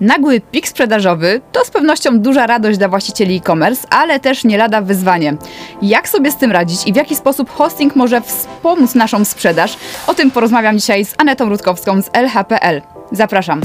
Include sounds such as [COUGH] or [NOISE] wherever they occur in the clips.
Nagły pik sprzedażowy to z pewnością duża radość dla właścicieli e-commerce, ale też nie lada wyzwanie. Jak sobie z tym radzić i w jaki sposób hosting może wspomóc naszą sprzedaż? O tym porozmawiam dzisiaj z Anetą Rutkowską z LHPL. Zapraszam.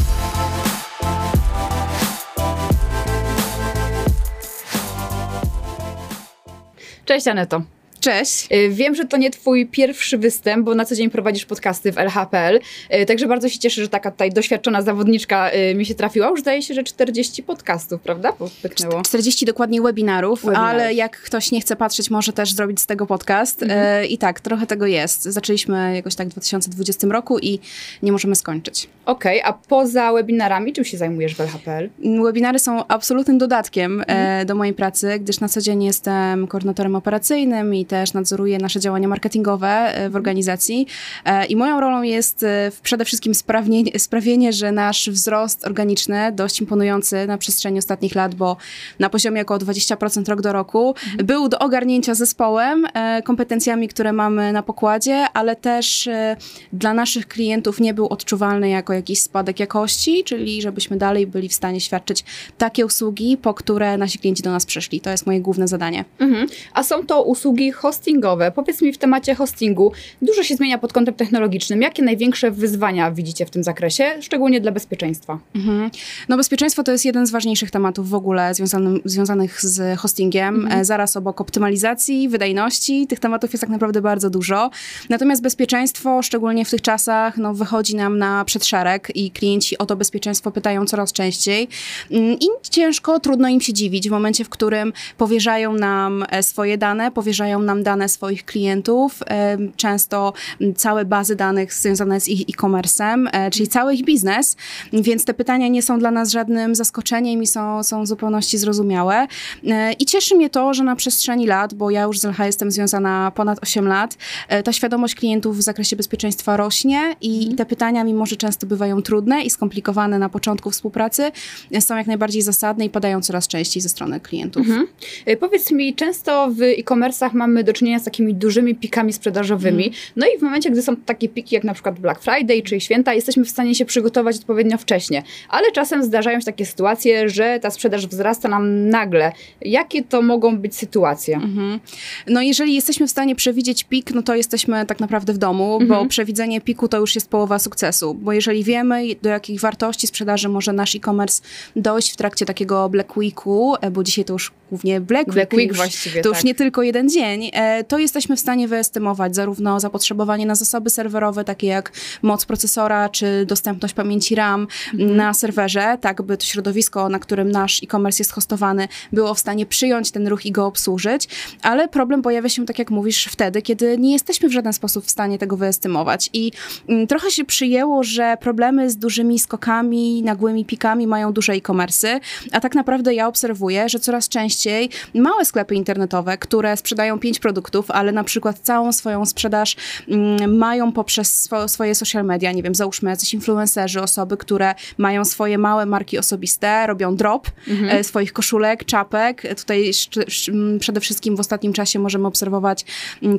Cześć Aneto. Cześć. Y, Wiem, że to nie twój pierwszy występ, bo na co dzień prowadzisz podcasty w LHPL, y, także bardzo się cieszę, że taka tutaj doświadczona zawodniczka y, mi się trafiła. Już zdaje się, że 40 podcastów, prawda? Pyknęło. 40 dokładnie webinarów, Webinarów. ale jak ktoś nie chce patrzeć, może też zrobić z tego podcast. E, I tak, trochę tego jest. Zaczęliśmy jakoś tak w 2020 roku i nie możemy skończyć. Okej, a poza webinarami czym się zajmujesz w LHPL? Webinary są absolutnym dodatkiem e, do mojej pracy, gdyż na co dzień jestem koordynatorem operacyjnym i też nadzoruję nasze działania marketingowe e, w organizacji. E, I moją rolą jest e, przede wszystkim sprawienie, że nasz wzrost organiczny, dość imponujący na przestrzeni ostatnich lat, bo na poziomie około 20% rok do roku, był do ogarnięcia zespołem, kompetencjami, które mamy na pokładzie, ale też dla naszych klientów nie był odczuwalny jako jakiś spadek jakości, czyli żebyśmy dalej byli w stanie świadczyć takie usługi, po które nasi klienci do nas przyszli. To jest moje główne zadanie. Mhm. A są to usługi hostingowe. Powiedz mi w temacie hostingu, dużo się zmienia pod kątem technologicznym. Jakie największe wyzwania widzicie w tym zakresie, szczególnie dla bezpieczeństwa? Mhm. No bezpieczeństwo to jest jeden z ważniejszych tematów w ogóle związanym, związanych z hostingiem. E, Zaraz obok optymalizacji, wydajności, tych tematów jest tak naprawdę bardzo dużo. Natomiast bezpieczeństwo, szczególnie w tych czasach, no, wychodzi nam na przedszereg i klienci o to bezpieczeństwo pytają coraz częściej. Mm, I ciężko, trudno im się dziwić w momencie, w którym powierzają nam e, swoje dane, powierzają nam dane swoich klientów, często całe bazy danych związane z ich e-commerce'em, e, czyli cały ich biznes, więc te pytania nie są dla nas żadnym zaskoczeniem i są, są w zupełności zrozumiałe. E, I cieszy mnie to, że na przestrzeni lat, bo ja już z LH jestem związana ponad 8 lat, e, ta świadomość klientów w zakresie bezpieczeństwa rośnie i te pytania, mimo że często bywają trudne i skomplikowane na początku współpracy, są jak najbardziej zasadne i padają coraz częściej ze strony klientów. Y, Powiedz mi, często w e-commerce'ach mamy do czynienia z takimi dużymi pikami sprzedażowymi. No i w momencie, gdy są takie piki jak na przykład Black Friday czy święta, jesteśmy w stanie się przygotować odpowiednio wcześnie. Ale czasem zdarzają się takie sytuacje, że ta sprzedaż wzrasta nam nagle. Jakie to mogą być sytuacje? Mhm. No jeżeli jesteśmy w stanie przewidzieć pik, no to jesteśmy tak naprawdę w domu, bo przewidzenie piku to już jest połowa sukcesu, bo jeżeli wiemy do jakich wartości sprzedaży może nasz e-commerce dojść w trakcie takiego Black Weeku, e, bo dzisiaj to już głównie Black, Black Week, Week już, właściwie, to już tak. nie tylko jeden dzień, e, to jesteśmy w stanie wyestymować zarówno zapotrzebowanie na zasoby serwerowe, takie jak moc procesora, czy dostępność pamięci RAM na serwerze, tak by to środowisko, na którym nasz e-commerce jest hostowany, było w stanie przyjąć ten ruch i go obsłużyć, ale problem pojawia się, tak jak mówisz, wtedy, kiedy nie jesteśmy w żaden sposób w stanie tego wyestymować. I mm, trochę się przyjęło, że problemy z dużymi skokami, nagłymi pikami mają duże e-commerce'y, a tak naprawdę ja obserwuję, że coraz częściej małe sklepy internetowe, które sprzedają pięć produktów, ale na przykład całą swoją sprzedaż mm, mają poprzez swo, swoje social media, nie wiem, załóżmy jacyś influencerzy, osoby, które mają swoje małe marki osobiste, robią drop e, swoich koszulek, czapek. Tutaj przede wszystkim w ostatnim czasie możemy obserwować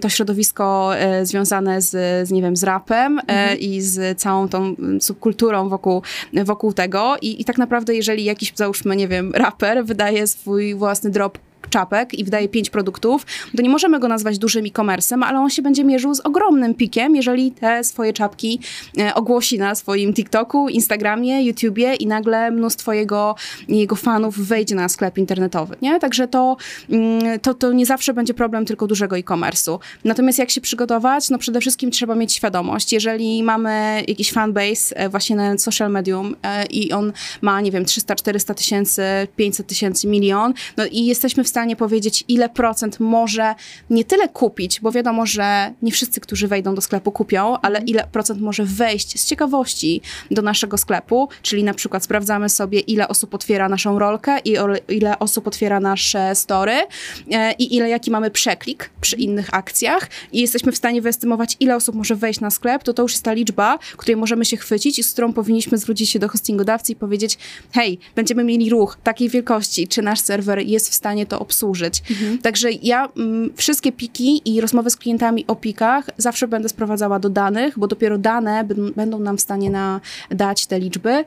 to środowisko e, związane z, z, nie wiem, z rapem e, i z całą tą subkulturą wokół, wokół tego. I, I tak naprawdę, jeżeli jakiś, załóżmy, nie wiem, raper wydaje swój własny drop czapek i wydaje pięć produktów, to nie możemy go nazwać dużym e-commerce'em, ale on się będzie mierzył z ogromnym pikiem, jeżeli te swoje czapki e, ogłosi na swoim TikToku, Instagramie, YouTubie i nagle mnóstwo jego, jego fanów wejdzie na sklep internetowy, nie? Także to, mm, to, to nie zawsze będzie problem tylko dużego e-commerce'u. Natomiast jak się przygotować? No przede wszystkim trzeba mieć świadomość, jeżeli mamy jakiś fanbase e, właśnie na social medium e, i on ma, nie wiem, 300, 400 tysięcy, 500 tysięcy, milion, no i jesteśmy w stanie powiedzieć, ile procent może nie tyle kupić, bo wiadomo, że nie wszyscy, którzy wejdą do sklepu kupią, ale ile procent może wejść z ciekawości do naszego sklepu, czyli na przykład sprawdzamy sobie, ile osób otwiera naszą rolkę i ile osób otwiera nasze story e, i ile, jaki mamy przeklik przy innych akcjach. I jesteśmy w stanie wyestymować, ile osób może wejść na sklep, to to już jest ta liczba, której możemy się chwycić i z którą powinniśmy zwrócić się do hostingodawcy i powiedzieć, hej, będziemy mieli ruch takiej wielkości, czy nasz serwer jest w stanie to obsłużyć. Mhm. Także ja m, wszystkie piki i rozmowy z klientami o pikach zawsze będę sprowadzała do danych, bo dopiero dane będą nam w stanie na, dać te liczby,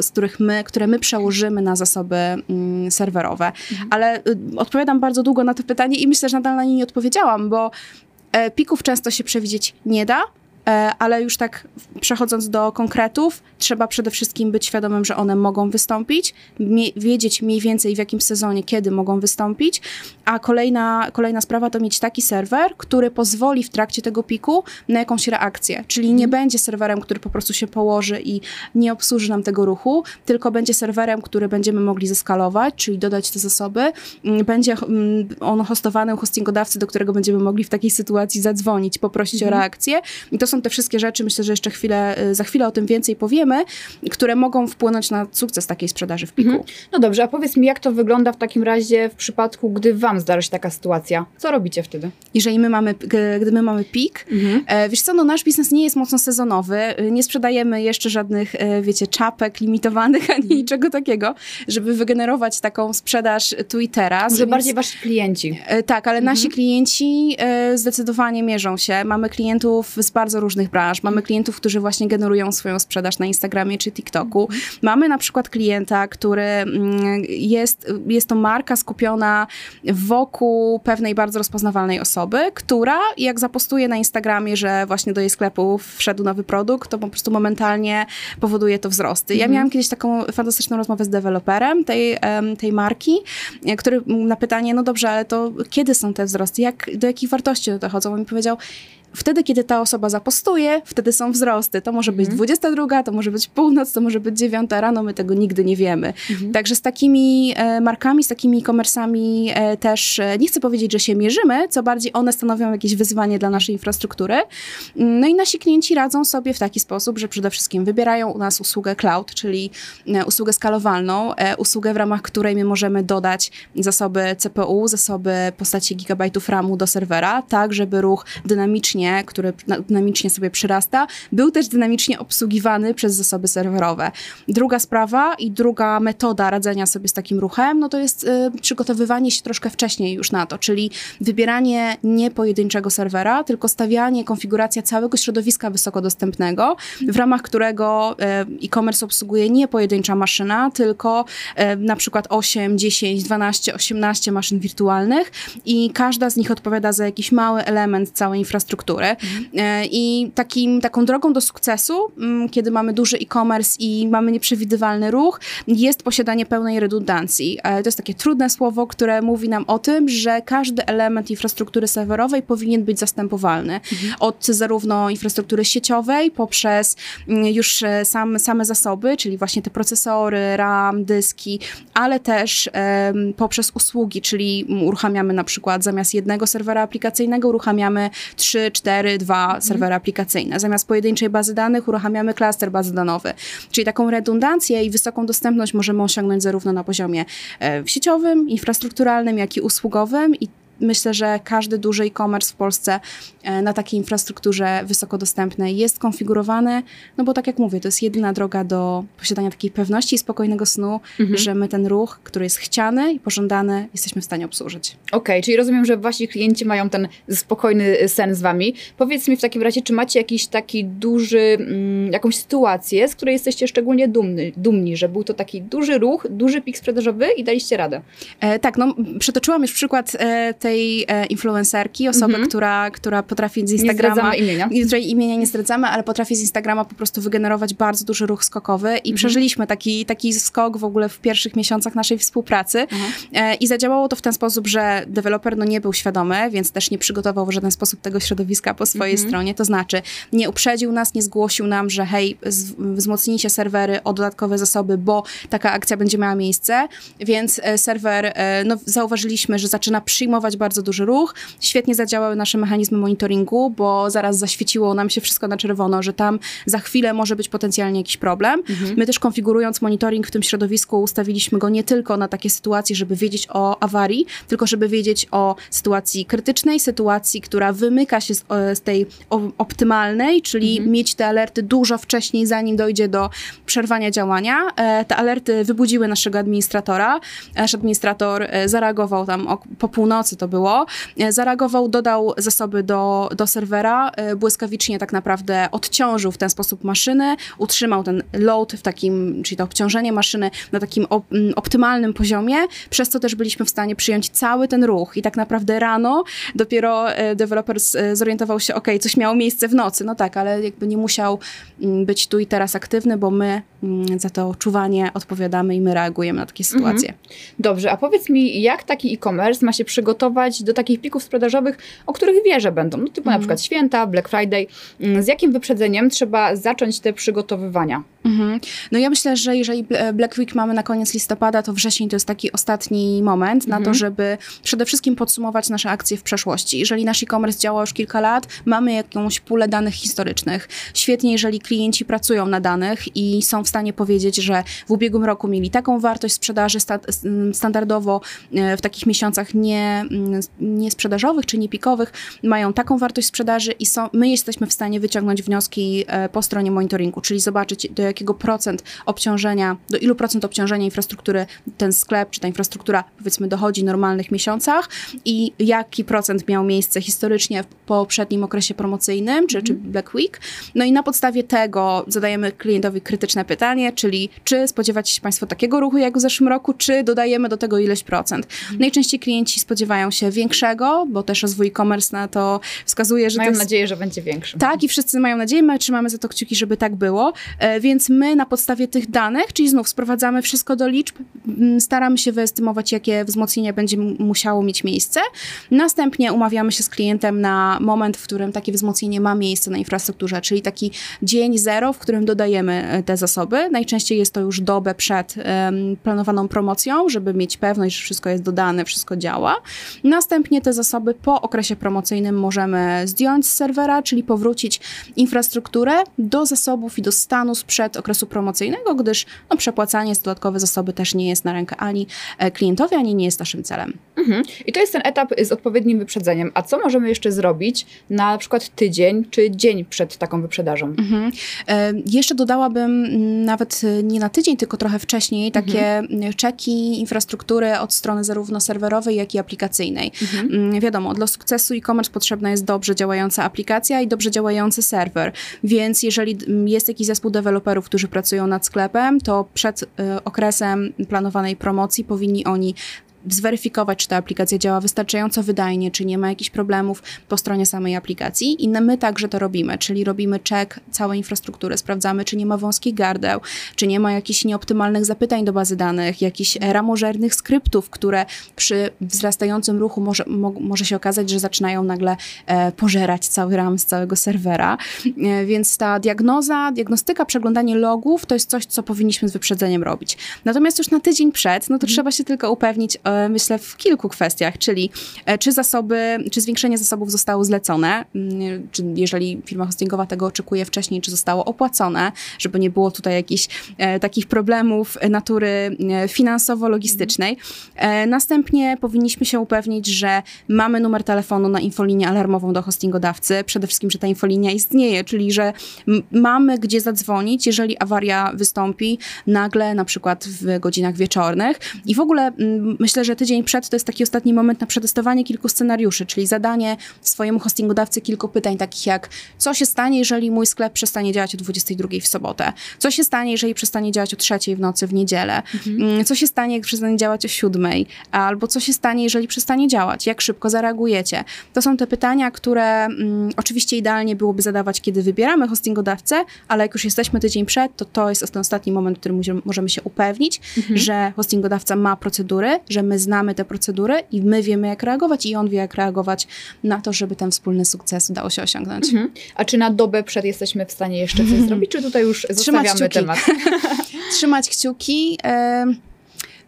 z których my, które my przełożymy na zasoby mm, serwerowe. Mhm. Ale y, odpowiadam bardzo długo na to pytanie i myślę, że nadal na nie nie odpowiedziałam, bo e, pików często się przewidzieć nie da, ale już tak przechodząc do konkretów, trzeba przede wszystkim być świadomym, że one mogą wystąpić, wiedzieć mniej więcej w jakim sezonie, kiedy mogą wystąpić, a kolejna, kolejna sprawa to mieć taki serwer, który pozwoli w trakcie tego piku na jakąś reakcję, czyli nie mhm. będzie serwerem, który po prostu się położy i nie obsłuży nam tego ruchu, tylko będzie serwerem, który będziemy mogli zeskalować, czyli dodać te zasoby, mm, będzie mm, on hostowany u hostingodawcy, do którego będziemy mogli w takiej sytuacji zadzwonić, poprosić mhm. o reakcję i to są te wszystkie rzeczy, myślę, że jeszcze chwilę, y, za chwilę o tym więcej powiemy, które mogą wpłynąć na sukces takiej sprzedaży w piku. Mhm. No dobrze, a powiedz mi, jak to wygląda w takim razie w przypadku, gdy wam zdarzy się taka sytuacja? Co robicie wtedy? Jeżeli my mamy, gdy my mamy pik, mhm. E, wiesz co, no nasz biznes nie jest mocno sezonowy, y, nie sprzedajemy jeszcze żadnych, e, wiecie, czapek limitowanych, [LAUGHS] ani niczego takiego, żeby wygenerować taką sprzedaż tu i teraz. Może więc... bardziej wasi klienci. E, tak, ale mhm. nasi klienci zdecydowanie mierzą się. Mamy klientów z bardzo różnych branż. Mamy klientów, którzy właśnie generują swoją sprzedaż na Instagramie czy TikToku. Mamy na przykład klienta, który mm, jest, jest to marka skupiona wokół pewnej bardzo rozpoznawalnej osoby, która jak zapostuje na Instagramie, że właśnie do jej sklepu wszedł nowy produkt, to po prostu momentalnie powoduje to wzrosty. Ja mhm. miałam kiedyś taką fantastyczną rozmowę z deweloperem tej, tej marki, który na pytanie, no dobrze, ale to kiedy są te wzrosty? Jak, do jakich wartości dochodzą? On mi powiedział, Wtedy, kiedy ta osoba zapostuje, wtedy są wzrosty. To może być 22, mhm. to może być północ, to może być 9 rano, my tego nigdy nie wiemy. Mhm. Także z takimi e, markami, z takimi e-commerce'ami e, też e, nie chcę powiedzieć, że się mierzymy, co bardziej one stanowią jakieś wyzwanie dla naszej infrastruktury. No i nasi klienci radzą sobie w taki sposób, że przede wszystkim wybierają u nas usługę cloud, czyli usługę skalowalną, usługę w ramach której my możemy dodać zasoby CPU, zasoby postaci gigabajtów RAMu do serwera, tak żeby ruch dynamicznie dynamicznie, który dynamicznie sobie przyrasta, był też dynamicznie obsługiwany przez zasoby serwerowe. Druga sprawa i druga metoda radzenia sobie z takim ruchem, no to jest y, przygotowywanie się troszkę wcześniej już na to, czyli wybieranie nie pojedynczego serwera, tylko stawianie, konfiguracja całego środowiska wysokodostępnego, w ramach którego y, e-commerce obsługuje nie pojedyncza maszyna, tylko y, na przykład 8, 10, 12, 18 maszyn wirtualnych i każda z nich odpowiada za jakiś mały element całej infrastruktury Mhm. I takim, taką drogą do sukcesu, mm, kiedy mamy duży e-commerce i mamy nieprzewidywalny ruch, jest posiadanie pełnej redundancji. E, to jest takie trudne słowo, które mówi nam o tym, że każdy element infrastruktury serwerowej powinien być zastępowalny. Mhm. Od zarówno infrastruktury sieciowej, poprzez mm, już e, sam, same zasoby, czyli właśnie te procesory, RAM, dyski, ale też um, poprzez usługi, czyli uruchamiamy na przykład zamiast jednego serwera aplikacyjnego, uruchamiamy trzy, 4, 2 serwery aplikacyjne. Zamiast pojedynczej bazy danych uruchamiamy klaster bazodanowy. Czyli taką redundancję i wysoką dostępność możemy osiągnąć zarówno na poziomie e, sieciowym, infrastrukturalnym, jak i usługowym i myślę, że każdy duży e-commerce w Polsce e, na takiej infrastrukturze wysokodostępnej jest konfigurowany, no bo tak jak mówię, to jest jedyna droga do posiadania takiej pewności i spokojnego snu, mhm. że my ten ruch, który jest chciany i pożądany, jesteśmy w stanie obsłużyć. Okej, okay, czyli rozumiem, że wasi klienci mają ten spokojny sen z wami. Powiedz mi w takim razie, czy macie jakiś taki duży, mm, jakąś sytuację, z której jesteście szczególnie dumny, dumni, że był to taki duży ruch, duży pik sprzedażowy i daliście radę? E, tak, no przytoczyłam już przykład e, tej e, influencerki, osoby, mm -hmm. która, która potrafi z Instagrama... Nie imienia. Której imienia nie zdradzamy, ale potrafi z Instagrama po prostu wygenerować bardzo duży ruch skokowy i mm -hmm. przeżyliśmy taki, taki skok w ogóle w pierwszych miesiącach naszej współpracy e, i zadziałało to w ten sposób, że deweloper no, nie był świadomy, więc też nie przygotował w żaden sposób tego środowiska po swojej mm -hmm. stronie, to znaczy nie uprzedził nas, nie zgłosił nam, że hej, wzmocnijcie serwery o dodatkowe zasoby, bo taka akcja będzie miała miejsce, więc e, serwer, e, no, zauważyliśmy, że zaczyna przyjmować bardzo duży ruch. Świetnie zadziałały nasze mechanizmy monitoringu, bo zaraz zaświeciło nam się wszystko na czerwono, że tam za chwilę może być potencjalnie jakiś problem. Mhm. My też konfigurując monitoring w tym środowisku ustawiliśmy go nie tylko na takie sytuacje, żeby wiedzieć o awarii, tylko żeby wiedzieć o sytuacji krytycznej, sytuacji, która wymyka się z, z tej optymalnej, czyli mhm. mieć te alerty dużo wcześniej, zanim dojdzie do przerwania działania. E, te alerty wybudziły naszego administratora. Nasz administrator e, zareagował tam o, po północy to było. E, zareagował, dodał zasoby do, do serwera, błyskawicznie tak naprawdę odciążył w ten sposób maszyny, utrzymał ten load w takim, czyli to obciążenie maszyny na takim op optymalnym poziomie, przez co też byliśmy w stanie przyjąć cały ten ruch i tak naprawdę rano dopiero deweloper zorientował się, ok, coś miało miejsce w nocy, no tak, ale jakby nie musiał być tu i teraz aktywny, bo my za to czuwanie odpowiadamy i my reagujemy na takie sytuacje. Mhm. Dobrze, a powiedz mi, jak taki e-commerce ma się przygotować do takich pików sprzedażowych, o których wie, że będą, no typu mhm. na przykład święta, Black Friday. Mm, z jakim wyprzedzeniem trzeba zacząć te przygotowywania? Mhm. No ja myślę, że jeżeli Black Week mamy na koniec listopada, to wrzesień to jest taki ostatni moment na to, mhm. żeby przede wszystkim podsumować nasze akcje w przeszłości. Jeżeli nasz e-commerce działa już kilka lat, mamy jakąś pulę danych historycznych. Świetnie, jeżeli klienci pracują na danych i są w stanie powiedzieć, że w ubiegłym roku mieli taką wartość sprzedaży sta standardowo e, w takich miesiącach nie, nie sprzedażowych czy nie pikowych, mają taką wartość sprzedaży i są, my jesteśmy w stanie wyciągnąć wnioski e, po stronie monitoringu, czyli zobaczyć do jakiego procent obciążenia, do ilu procent obciążenia infrastruktury ten sklep czy ta infrastruktura powiedzmy dochodzi w normalnych miesiącach i jaki procent miał miejsce historycznie w poprzednim okresie promocyjnym czy, czy mhm. Black Week. No i na podstawie tego zadajemy klientowi krytyczne pytanie, czyli czy spodziewacie się Państwo takiego ruchu jak w zeszłym roku, czy dodajemy do tego ileś procent. Mhm. Najczęściej klienci spodziewają się większego, bo też rozwój e-commerce na to wskazuje, że mają jest... nadzieję, że będzie większy. Tak i wszyscy mają nadzieję, my trzymamy za to kciuki, żeby tak było, e, więc my na podstawie tych danych, czyli znów sprowadzamy wszystko do liczb, staramy się wyestymować, jakie wzmocnienie będzie musiało mieć miejsce. Następnie umawiamy się z klientem na moment, w którym takie wzmocnienie ma miejsce na infrastrukturze, czyli taki dzień zero, w którym dodajemy e, te zasoby. Najczęściej jest to już dobę przed um, planowaną promocją, żeby mieć pewność, że wszystko jest dodane, wszystko działa. Następnie te zasoby po okresie promocyjnym możemy zdjąć z serwera, czyli powrócić infrastrukturę do zasobów i do stanu sprzed okresu promocyjnego, gdyż no, przepłacanie z dodatkowe zasoby też nie jest na rękę ani e, klientowi, ani nie jest naszym celem. Mhm. I to jest ten etap z odpowiednim wyprzedzeniem. A co możemy jeszcze zrobić na, przykład tydzień czy dzień przed taką wyprzedażą? Mhm. E, jeszcze dodałabym nawet nie na tydzień, tylko trochę wcześniej takie mhm. czeki infrastruktury od strony zarówno serwerowej, jak i aplikacyjnej. Mhm. Mm, wiadomo, dla sukcesu e-commerce potrzebna jest dobrze działająca aplikacja i dobrze działający serwer, więc jeżeli jest jakiś zespół deweloperów, którzy pracują nad sklepem, to przed y, okresem planowanej promocji powinni oni zweryfikować, czy ta aplikacja działa wystarczająco wydajnie, czy nie ma jakichś problemów po stronie samej aplikacji. I my także to robimy, czyli robimy check całej infrastruktury, sprawdzamy, czy nie ma wąskich gardeł, czy nie ma jakichś nieoptymalnych zapytań do bazy danych, jakichś ramożernych skryptów, które przy wzrastającym ruchu może, mo, może się okazać, że zaczynają nagle e, pożerać cały RAM z całego serwera. E, więc ta diagnoza, diagnostyka, przeglądanie logów to jest coś, co powinniśmy z wyprzedzeniem robić. Natomiast już na tydzień przed, no to mhm. trzeba się tylko upewnić, E, myślę, w kilku kwestiach, czyli e, czy zasoby, czy zwiększenie zasobów zostało zlecone, mm, czy jeżeli firma hostingowa tego oczekuje wcześniej, czy zostało opłacone, żeby nie było tutaj jakichś e, takich problemów natury finansowo-logistycznej. Następnie powinniśmy się upewnić, że mamy numer telefonu na infolinię alarmową do hostingodawcy, przede wszystkim, że ta infolinia istnieje, czyli że mamy gdzie zadzwonić, jeżeli awaria wystąpi nagle, na przykład w godzinach wieczornych. I w ogóle myślę, myślę, że tydzień przed to jest taki ostatni moment na przetestowanie kilku scenariuszy, czyli zadanie swojemu hostingodawcy kilku pytań, takich jak co się stanie, jeżeli mój sklep przestanie działać o 22 w sobotę? Co się stanie, jeżeli przestanie działać o 3 w nocy w niedzielę? Mhm. Mm, co się stanie, jak przestanie działać o 7? Albo co się stanie, jeżeli przestanie działać? Jak szybko zareagujecie? To są te pytania, które mm, oczywiście idealnie byłoby zadawać, kiedy wybieramy hostingodawcę, ale jak już jesteśmy tydzień przed, to to jest ten ostatni moment, w którym możemy się upewnić, mhm. że hostingodawca ma procedury, że my znamy te procedury i my wiemy, jak reagować, i on wie, jak reagować na to, żeby ten wspólny sukces udało się osiągnąć. Mhm. A czy na dobę przed jesteśmy w stanie jeszcze coś zrobić, czy tutaj już Trzymać zostawiamy kciuki. temat? [LAUGHS] Trzymać kciuki.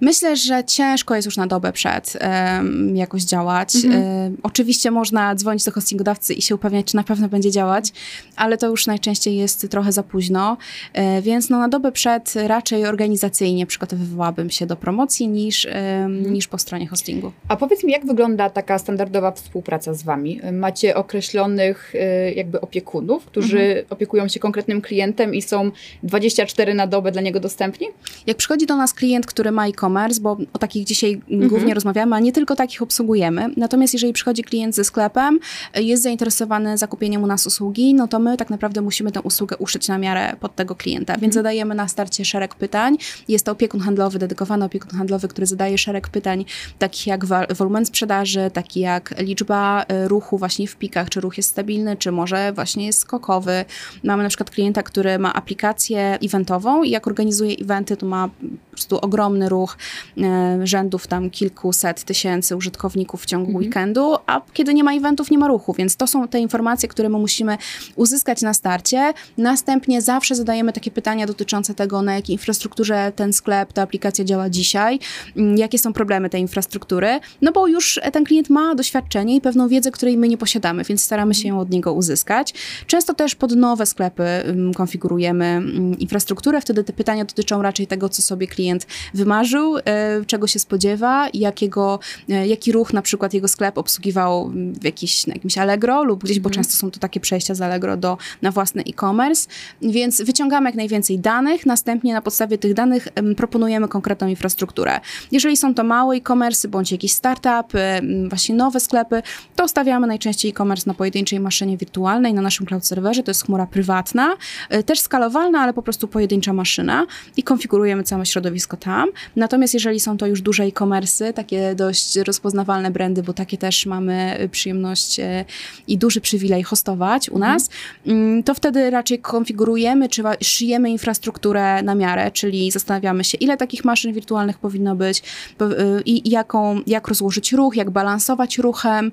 Myślę, że ciężko jest już na dobę przed um, jakoś działać. Mhm. Um, oczywiście można dzwonić do hostingodawcy i się upewniać, czy na pewno będzie działać, ale to już najczęściej jest trochę za późno, um, więc no, na dobę przed raczej organizacyjnie przygotowywałabym się do promocji niż, mhm. niż po stronie hostingu. A powiedz mi, jak wygląda taka standardowa współpraca z Wami? Macie określonych y, jakby opiekunów, którzy mhm. opiekują się konkretnym klientem i są 24 na dobę dla niego dostępni? Jak przychodzi do nas klient, który ma e-commerce, bo o takich dzisiaj mhm. głównie rozmawiamy, a nie tylko takich obsługujemy. Natomiast jeżeli przychodzi klient ze sklepem, jest zainteresowany zakupieniem u nas usługi, no to my tak naprawdę musimy tę usługę uszyć na miarę pod tego klienta. Więc mhm. zadajemy na starcie szereg pytań. Jest to opiekun handlowy, dedykowany opiekun handlowy, który zadaje szereg pytań, takich jak wolumen sprzedaży, taki jak liczba y, ruchu właśnie w pikach, czy ruch jest stabilny, czy może właśnie jest skokowy. Mamy na przykład klienta, który ma aplikację eventową i jak organizuje eventy, to ma po prostu ogromny ruch e, rzędów tam kilkuset tysięcy użytkowników w ciągu mhm. weekendu, a kiedy nie ma eventów, nie ma ruchu, więc to są te informacje, które my musimy uzyskać na starcie. Następnie zawsze zadajemy takie pytania dotyczące tego, na jakiej infrastrukturze ten sklep, ta aplikacja działa dzisiaj, mm, jakie są problemy tej infrastruktury, no bo już ten klient ma doświadczenie i pewną wiedzę, której my nie posiadamy, więc staramy się ją od niego uzyskać. Często też pod nowe sklepy mm, konfigurujemy mm, infrastrukturę, wtedy te pytania dotyczą raczej tego, co sobie klient wymarzył, e, czego się spodziewa, jakiego, e, jaki ruch na przykład jego sklep obsługiwał w jakiś, na jakimś Allegro lub gdzieś, bo mhm. często są to takie przejścia z Allegro do, na własny e-commerce, więc wyciągamy jak najwięcej danych, następnie na podstawie tych danych proponujemy konkretną infrastrukturę. Jeżeli są to małe e-commerce bądź jakiś startup, właśnie nowe sklepy, to stawiamy najczęściej e-commerce na pojedynczej maszynie wirtualnej, na naszym cloud serwerze, to jest chmura prywatna, e, też skalowalna, ale po prostu pojedyncza maszyna i konfigurujemy całe środowisko tam. Natomiast jeżeli są to już duże e-commerce, takie dość rozpoznawalne brandy, bo takie też mamy y, przyjemność y, i duży przywilej hostować u mhm. nas, mm, to wtedy raczej konfigurujemy, czy szyjemy infrastrukturę na miarę, czyli zastanawiamy się, ile takich maszyn wirtualnych powinno być y, i jaką, jak rozłożyć ruch, jak balansować ruchem.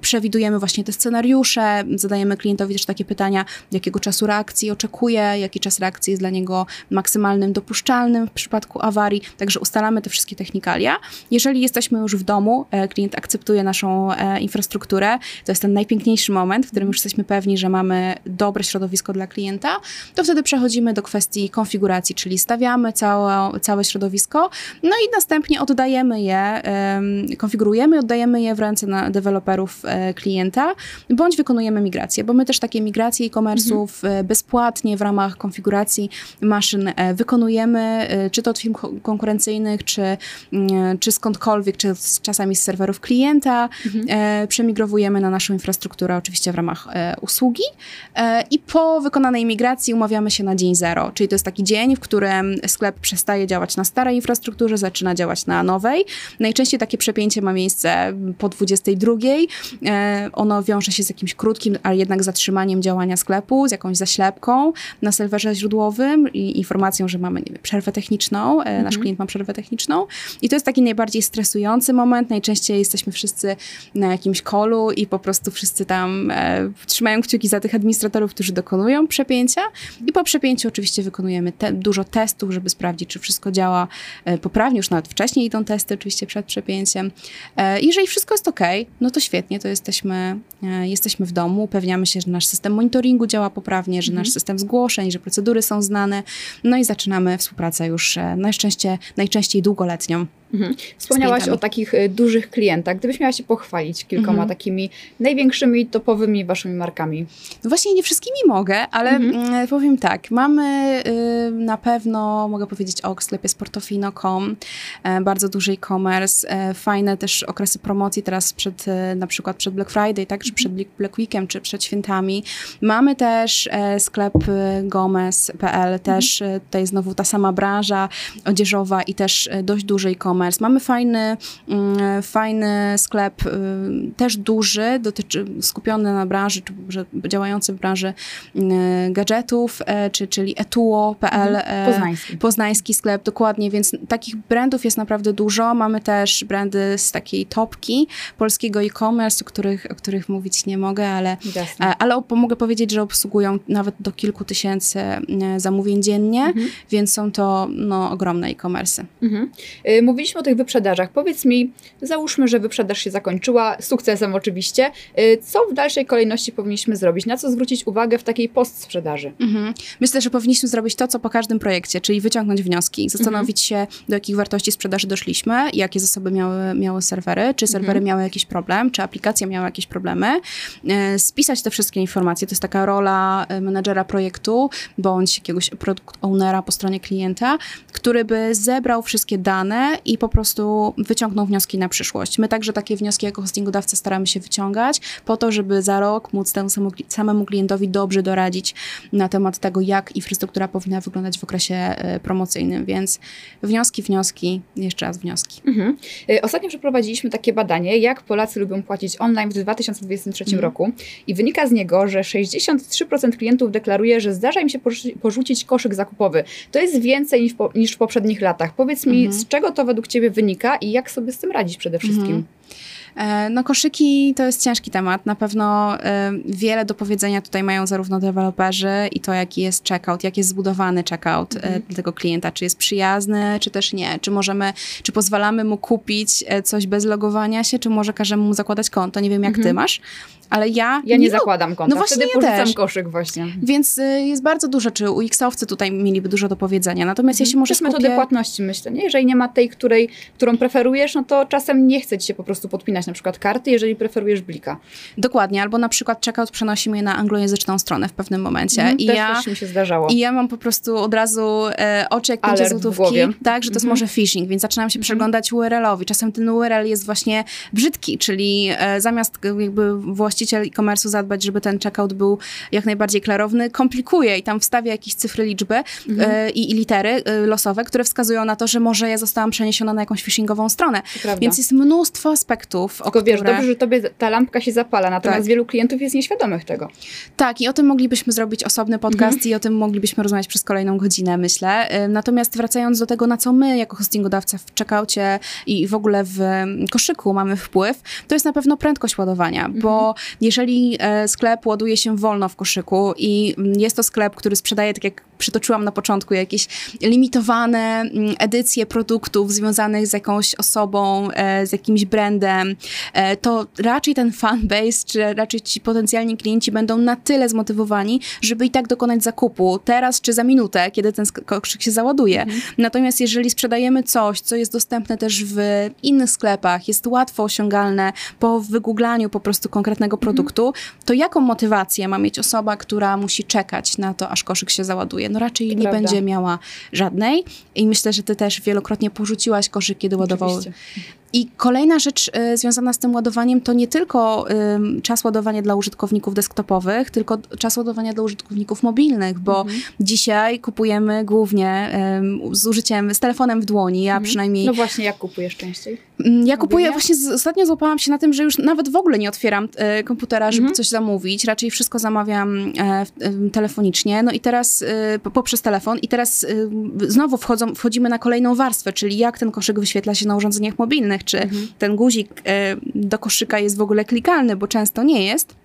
Przewidujemy właśnie te scenariusze, zadajemy klientowi też takie pytania, jakiego czasu reakcji oczekuje, jaki czas reakcji jest dla niego maksymalnym dopuszczalnym w przypadku awarii, także ustalamy te wszystkie technikalia. Jeżeli jesteśmy już w domu, e, klient akceptuje naszą e, infrastrukturę, to jest ten najpiękniejszy moment, w którym już jesteśmy pewni, że mamy dobre środowisko dla klienta, to wtedy przechodzimy do kwestii konfiguracji, czyli stawiamy całe, całe środowisko, no i następnie oddajemy je, konfigurujemy, oddajemy je w ręce na deweloperów e, klienta, bądź wykonujemy migrację, bo my też takie migracje e-commerce'ów mhm. bezpłatnie w ramach konfiguracji maszyn wykonujemy, czy to od firm konkurencyjnych, czy, mm, czy skądkolwiek, czy czasami z serwerów klienta. Mhm. E, przemigrowujemy na naszą infrastrukturę, oczywiście w ramach e, usługi. E, I po wykonanej migracji umawiamy się na dzień zero, czyli to jest taki dzień, w którym sklep przestaje działać na starej infrastrukturze, zaczyna działać na nowej. Najczęściej takie przepięcie ma miejsce po 22. Ono wiąże się z jakimś krótkim, ale jednak zatrzymaniem działania sklepu, z jakąś zaślepką na serwerze źródłowym i informacją, że mamy nie wiem, przerwę techniczną, mhm. nasz klient ma przerwę techniczną i to jest taki najbardziej stresujący moment. Najczęściej jesteśmy wszyscy na jakimś kolu i po prostu wszyscy tam e, trzymają kciuki za tych administratorów, którzy dokonują przepięcia i po przepięciu oczywiście wykonujemy te, dużo testów, żeby sprawdzić, czy wszystko działa e, poprawnie. Już nawet wcześniej idą testy oczywiście przed przepięciem. E, jeżeli wszystko jest ok, no to świetnie, to jesteśmy, e, jesteśmy w domu, upewniamy się, że nasz system monitoringu działa poprawnie, że mhm. nasz system zgłoszeń, że procedury są znane, no i zaczynamy współpracę już e, na szczęście najczęściej długoletnią. Mhm. Wspomniałaś o takich y, dużych klientach. Gdybyś miała się pochwalić kilkoma mhm. takimi największymi, topowymi waszymi markami. No właśnie nie wszystkimi mogę, ale mhm. Mm, powiem tak. Mamy y, na pewno, mogę powiedzieć o sklepie sportofino.com, e, bardzo duży e-commerce, e, fajne też okresy promocji teraz przed, e, na przykład przed Black Friday, tak, czy przed Black Weekiem, czy przed świętami. Mamy też sklep gomez.pl, też tutaj znowu ta sama branża odzieżowa i też dość duży e-commerce e-commerce. Mamy fajny, mm, fajny sklep, y, też duży, dotyczy, skupiony na branży, czy działający w branży y, gadżetów, e, czy, czyli etuo.pl. Mhm. Poznański. Poznański sklep, dokładnie, więc takich brandów jest naprawdę dużo. Mamy też brandy z takiej topki polskiego e-commerce, o których, o których mówić nie mogę, ale, ale mogę powiedzieć, że obsługują nawet do kilku tysięcy zamówień dziennie, mhm. więc są to no, ogromne e-commerce. Mhm. Y, mówiliśmy o tych wyprzedażach. Powiedz mi, załóżmy, że wyprzedaż się zakończyła, sukcesem oczywiście. Y, co w dalszej kolejności powinniśmy zrobić? Na co zwrócić uwagę w takiej postsprzedaży? Mhm. Myślę, że powinniśmy zrobić to, co po każdym projekcie, czyli wyciągnąć wnioski, zastanowić mhm. się, do jakich wartości sprzedaży doszliśmy, jakie zasoby miały, miały serwery, czy serwery mhm. miały jakiś problem, czy aplikacja miała jakieś problemy, y, spisać te wszystkie informacje. To jest taka rola menedżera projektu, bądź jakiegoś produkt ownera po stronie klienta, który by zebrał wszystkie dane i po prostu wyciągnął wnioski na przyszłość. My także takie wnioski jako hostingodawca staramy się wyciągać po to, żeby za rok móc temu samemu klientowi dobrze doradzić na temat tego, jak infrastruktura powinna wyglądać w okresie e, promocyjnym. Więc wnioski, wnioski, jeszcze raz wnioski. Mhm. E, ostatnio przeprowadziliśmy takie badanie, jak Polacy lubią płacić online w 2023 mhm. roku i wynika z niego, że 63% klientów deklaruje, że zdarza im się porzucić koszyk zakupowy. To jest więcej niż, po, niż w poprzednich latach. Powiedz mi, mhm. z czego to według Ciebie wynika i jak sobie z tym radzić przede wszystkim? Mhm. No koszyki to jest ciężki temat. Na pewno e, wiele do powiedzenia tutaj mają zarówno deweloperzy i to, jaki jest checkout, jak jest zbudowany checkout e, mhm. tego klienta, czy jest przyjazny, czy też nie. Czy możemy, czy pozwalamy mu kupić coś bez logowania się, czy może każemy mu zakładać konto. Nie wiem, jak mhm. ty masz, ale ja... Ja nie, nie zakładam konta, no właśnie wtedy porzucam też. koszyk właśnie. Więc y, jest bardzo dużo, czy UX-owcy tutaj mieliby dużo do powiedzenia. Natomiast mhm. jeśli może skupię... metody płatności myślę, nie? Jeżeli nie ma tej, której, którą preferujesz, no to czasem nie chce ci się po prostu podpinać na przykład karty, jeżeli preferujesz blika. Dokładnie, albo na przykład checkout przenosimy je na anglojęzyczną stronę w pewnym momencie. Mhm, I też ja, mi się zdarzało. I ja mam po prostu od razu e, oczy jak pięcie złotówki, tak, że to jest mhm. może phishing, więc zaczynam się mhm. przeglądać URL-owi. Czasem ten URL jest właśnie brzydki, czyli e, zamiast jakby właściciel e-commerce'u zadbać, żeby ten checkout był jak najbardziej klarowny, komplikuje i tam wstawia jakieś cyfry, liczby mhm. e, i, litery e, losowe, które wskazują na to, że może ja zostałam przeniesiona na jakąś phishingową stronę. Więc jest mnóstwo aspektów, Tylko o wiesz, które... dobrze, że tobie ta lampka się zapala, natomiast tak. wielu klientów jest nieświadomych tego. Tak, i o tym moglibyśmy zrobić osobny podcast mhm. i o tym moglibyśmy rozmawiać przez kolejną godzinę, myślę. E, natomiast wracając do tego, na co my jako hostingodawca w checkoutie i w ogóle w koszyku mamy wpływ, to jest na pewno prędkość ładowania, mhm. bo jeżeli sklep ładuje się wolno w koszyku i jest to sklep, który sprzedaje, tak jak przytoczyłam na początku, jakieś limitowane mm, edycje produktów związanych z jakąś osobą, e, z jakimś brandem, e, to raczej ten fanbase, czy raczej ci potencjalni klienci będą na tyle zmotywowani, żeby i tak dokonać zakupu teraz czy za minutę, kiedy ten koszyk się załaduje. Mhm. Natomiast jeżeli sprzedajemy coś, co jest dostępne też w innych sklepach, jest łatwo osiągalne po wygooglaniu po prostu konkretnego mhm. produktu, to jaką motywację ma mieć osoba, która musi czekać na to, aż koszyk się załaduje? No raczej to nie prawda. będzie miała żadnej. I myślę, że ty też wielokrotnie porzuciłaś koszyk, kiedy ładował i kolejna rzecz y, związana z tym ładowaniem to nie tylko y, czas ładowania dla użytkowników desktopowych, tylko czas ładowania dla użytkowników mobilnych, bo mhm. dzisiaj kupujemy głównie y, z użyciem, z telefonem w dłoni, ja mhm. przynajmniej... No właśnie, jak kupujesz częściej? Mm, ja kupuję, właśnie z, ostatnio złapałam się na tym, że już nawet w ogóle nie otwieram e, komputera, żeby mhm. coś zamówić, raczej wszystko zamawiam e, telefonicznie, no i teraz e, poprzez telefon i teraz znowu wchodzą, wchodzimy na kolejną warstwę, czyli jak ten koszyk wyświetla się na urządzeniach mobilnych, czy mhm. ten guzik e, do koszyka jest w ogóle klikalny, bo często nie jest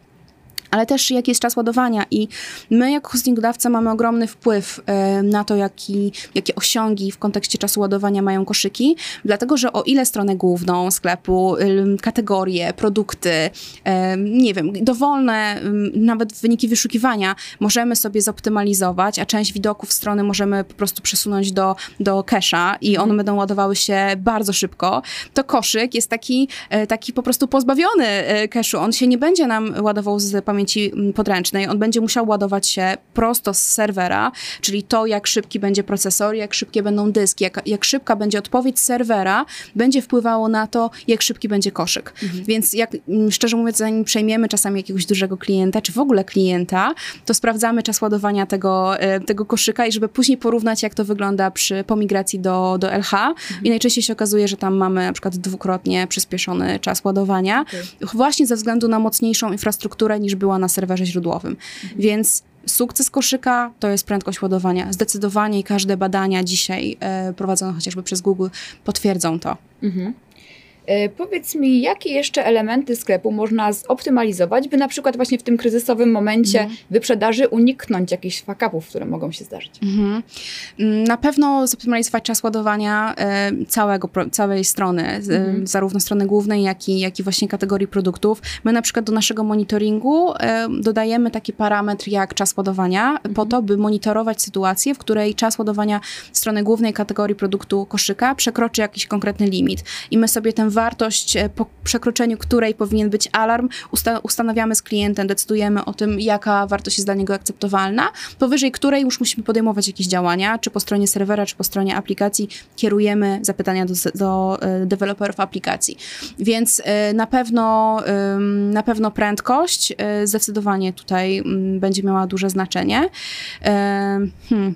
ale też jaki jest czas ładowania i my jako hostingodawca mamy ogromny wpływ e, na to, jaki, jakie osiągi w kontekście czasu ładowania mają koszyki, dlatego, że o ile stronę główną sklepu, kategorie, produkty, e, nie wiem, dowolne nawet wyniki wyszukiwania możemy sobie zoptymalizować, a część widoków strony możemy po prostu przesunąć do, do cache'a i one będą ładowały się bardzo szybko, to koszyk jest taki, e, taki po prostu pozbawiony cache'u. On się nie będzie nam ładował z pamięci pamięci mm, podręcznej. On będzie musiał ładować się prosto z serwera, czyli to, jak szybki będzie procesor, jak szybkie będą dyski, jak, jak szybka będzie odpowiedź serwera, będzie wpływało na to, jak szybki będzie koszyk. Mhm. Więc jak mm, szczerze mówiąc, zanim przejmiemy czasami jakiegoś dużego klienta, czy w ogóle klienta, to sprawdzamy czas ładowania tego, e, tego koszyka i żeby później porównać, jak to wygląda przy, po migracji do, do LH. Mhm. I najczęściej się okazuje, że tam mamy na przykład dwukrotnie przyspieszony czas ładowania, okay. właśnie ze względu na mocniejszą infrastrukturę niż była na serwerze źródłowym. Mhm. Więc sukces koszyka to jest prędkość ładowania. Zdecydowanie każde badania dzisiaj e, prowadzone chociażby przez Google potwierdzą to. Mhm. E, powiedz mi, jakie jeszcze elementy sklepu można zoptymalizować, by na przykład właśnie w tym kryzysowym momencie mhm. wyprzedaży uniknąć jakichś fakapów, które mogą się zdarzyć? Mhm. Na pewno zoptymalizować czas ładowania e, całego, całej strony, mhm. zarówno strony głównej, jak i, jak i właśnie kategorii produktów. My na przykład do naszego monitoringu e, dodajemy taki parametr jak czas ładowania, mhm. po to, by monitorować sytuację, w której czas ładowania strony głównej kategorii produktu koszyka przekroczy jakiś konkretny limit. I my sobie ten wartość, e, po przekroczeniu której powinien być alarm, usta ustanawiamy z klientem, decydujemy o tym, jaka wartość jest dla niego akceptowalna, powyżej której już musimy podejmować jakieś działania, czy po stronie serwera, czy po stronie aplikacji kierujemy zapytania do, do e, deweloperów aplikacji. Więc e, na pewno, na pewno prędkość zdecydowanie tutaj mm, będzie miała duże znaczenie. Hmm.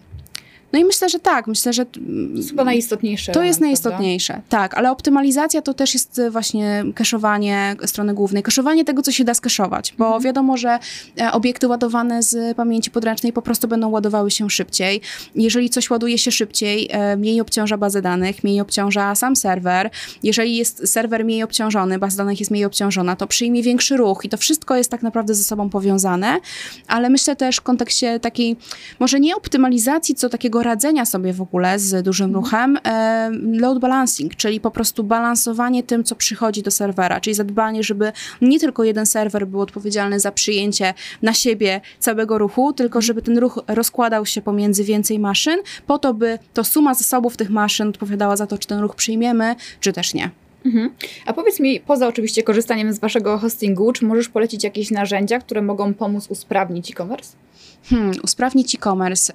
No i myślę, że tak, myślę, że... To jest chyba najistotniejsze. To jest najistotniejsze, prawda? tak, ale optymalizacja to też jest e, właśnie kaszowanie strony głównej, kaszowanie tego, co się da skaszować, bo mhm. wiadomo, że e, obiekty ładowane z pamięci podręcznej po prostu będą ładowały się szybciej. Jeżeli coś ładuje się szybciej, e, mniej obciąża bazę danych, mniej obciąża sam serwer. Jeżeli jest serwer mniej obciążony, baza danych jest mniej obciążona, to przyjmie większy ruch i to wszystko jest tak naprawdę ze sobą powiązane, ale myślę też w kontekście takiej, może nie optymalizacji, co takiego radzenia sobie w ogóle z dużym mhm. ruchem, e, load balancing, czyli po prostu balansowanie tym, co przychodzi do serwera, czyli zadbanie, żeby nie tylko jeden serwer był odpowiedzialny za przyjęcie na siebie całego ruchu, tylko mhm. żeby ten ruch rozkładał się pomiędzy więcej maszyn, po to, by to suma zasobów tych maszyn odpowiadała za to, czy ten ruch przyjmiemy, czy też nie. Mhm. A powiedz mi, poza oczywiście korzystaniem z waszego hostingu, czy możesz polecić jakieś narzędzia, które mogą pomóc usprawnić e-commerce? Hmm, usprawnić e-commerce.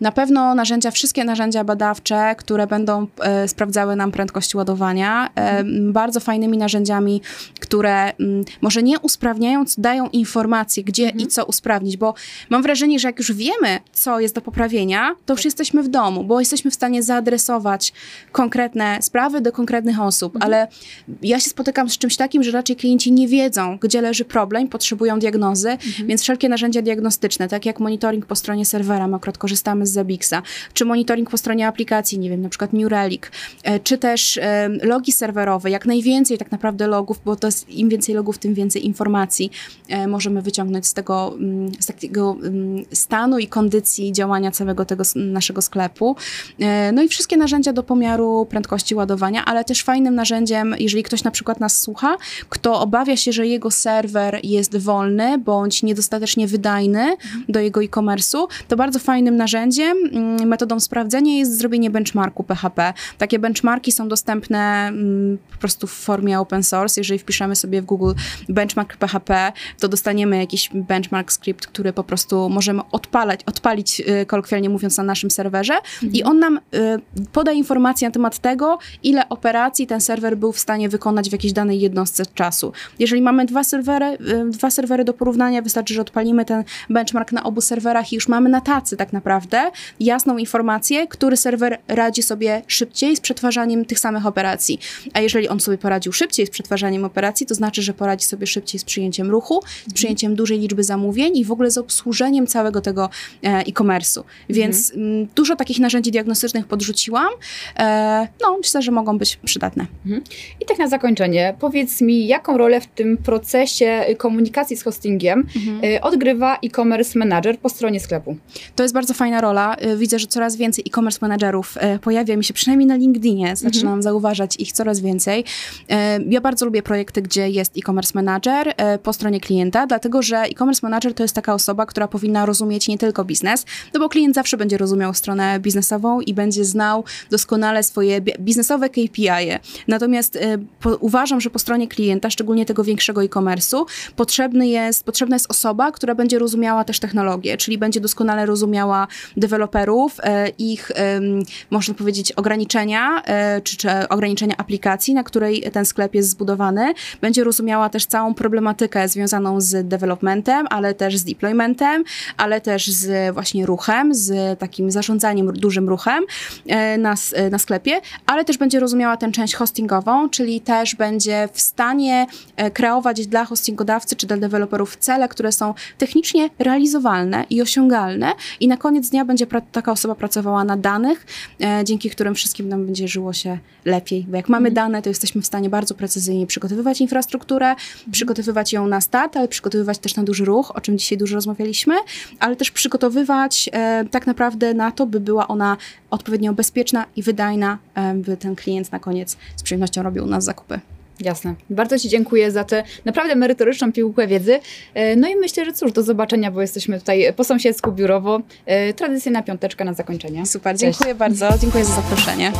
Na pewno narzędzia, wszystkie narzędzia badawcze, które będą e, sprawdzały nam prędkość ładowania, mhm. bardzo fajnymi narzędziami, które mm, może nie usprawniając, dają informacje, gdzie mhm. i co usprawnić, bo mam wrażenie, że jak już wiemy, co jest do poprawienia, to już jesteśmy w domu, bo jesteśmy w stanie zaadresować konkretne sprawy do konkretnych osób, mhm. Ale ja się spotykam z czymś takim, że raczej klienci nie wiedzą, gdzie leży problem, potrzebują diagnozy, mhm. więc wszelkie narzędzia diagnostyczne, tak jak monitoring po stronie serwera, my akurat korzystamy z Zabixa, czy monitoring po stronie aplikacji, nie wiem, na przykład New Relic, e, czy też e, logi serwerowe, jak najwięcej tak naprawdę logów, bo to jest im więcej logów, tym więcej informacji e, możemy wyciągnąć z tego, mm, z takiego mm, stanu i kondycji działania całego tego naszego sklepu. No i wszystkie narzędzia do pomiaru prędkości ładowania, ale też fajnym narzędziem, jeżeli ktoś na przykład nas słucha, kto obawia się, że jego serwer jest wolny bądź niedostatecznie wydajny do swojego e-commerce'u, to bardzo fajnym narzędziem, mm, metodą sprawdzenia jest zrobienie benchmarku PHP. Takie benchmarki są dostępne mm, po prostu w formie open source. Jeżeli wpiszemy sobie w Google benchmark PHP, to dostaniemy jakiś benchmark script, który po prostu możemy odpalać, odpalić, y, kolokwialnie mówiąc, na naszym serwerze mhm. i on nam y, poda informacje na temat tego, ile operacji ten serwer był w stanie wykonać w jakiejś danej jednostce czasu. Jeżeli mamy dwa serwery, y, dwa serwery do porównania, wystarczy, że odpalimy ten benchmark na obu serwerach i już mamy na tacy tak naprawdę jasną informację, który serwer radzi sobie szybciej z przetwarzaniem tych samych operacji. A jeżeli on sobie poradził szybciej z przetwarzaniem operacji, to znaczy, że poradzi sobie szybciej z przyjęciem ruchu, z przyjęciem dużej liczby zamówień i w ogóle z obsłużeniem całego tego e, e-commerce'u. Więc mhm. Mm, dużo takich narzędzi diagnostycznych podrzuciłam. E, no, myślę, że mogą być przydatne. Mhm. I tak na zakończenie, powiedz mi, jaką rolę w tym procesie komunikacji z hostingiem mhm. E, odgrywa e-commerce manager? po stronie sklepu. To jest bardzo fajna rola. Y, widzę, że coraz więcej e-commerce managerów y, pojawia mi się, przynajmniej na LinkedInie, zaczynam mhm. zauważać ich coraz więcej. Y, ja bardzo lubię projekty, gdzie jest e-commerce manager po stronie klienta, dlatego że e-commerce manager to jest taka osoba, która powinna rozumieć nie tylko biznes, no bo klient zawsze będzie rozumiał stronę biznesową i będzie znał doskonale swoje biznesowe KPI. -e. Natomiast Natomiast e, po, uważam, że po stronie klienta, szczególnie tego większego e-commerce'u, potrzebny jest, potrzebna jest osoba, która będzie rozumiała też technologię, czyli będzie doskonale rozumiała deweloperów, e, ich, można powiedzieć, ograniczenia, e, czy, czy ograniczenia aplikacji, na której ten sklep jest zbudowany. Będzie rozumiała też całą problematykę związaną z developmentem, ale też z deploymentem, ale też z właśnie ruchem, z takim zarządzaniem dużym ruchem na, na sklepie, ale też będzie rozumiała tę część hostingową, czyli też będzie w stanie e, kreować dla hostingodawcy czy dla deweloperów cele, które są technicznie realizowalne i osiągalne i na koniec dnia będzie taka osoba pracowała na danych, e, dzięki którym wszystkim nam będzie żyło się lepiej, bo jak mamy mhm. dane, to jesteśmy w stanie bardzo precyzyjnie przygotowywać infrastrukturę, mhm. przygotowywać ją na start, ale przygotowywać też na duży ruch, o czym dzisiaj dużo rozmawialiśmy, ale też przygotowywać e, tak naprawdę na to, by była ona odpowiednio bezpieczna i wydajna, by ten klient na koniec z przyjemnością robił u nas zakupy. Jasne. Bardzo Ci dziękuję za tę naprawdę merytoryczną piłkę wiedzy. E, no i myślę, że cóż, do zobaczenia, bo jesteśmy tutaj po sąsiedzku biurowo. E, tradycyjna piąteczka na zakończenie. Super, dziękuję Cześć. bardzo. Dziękuję za zaproszenie.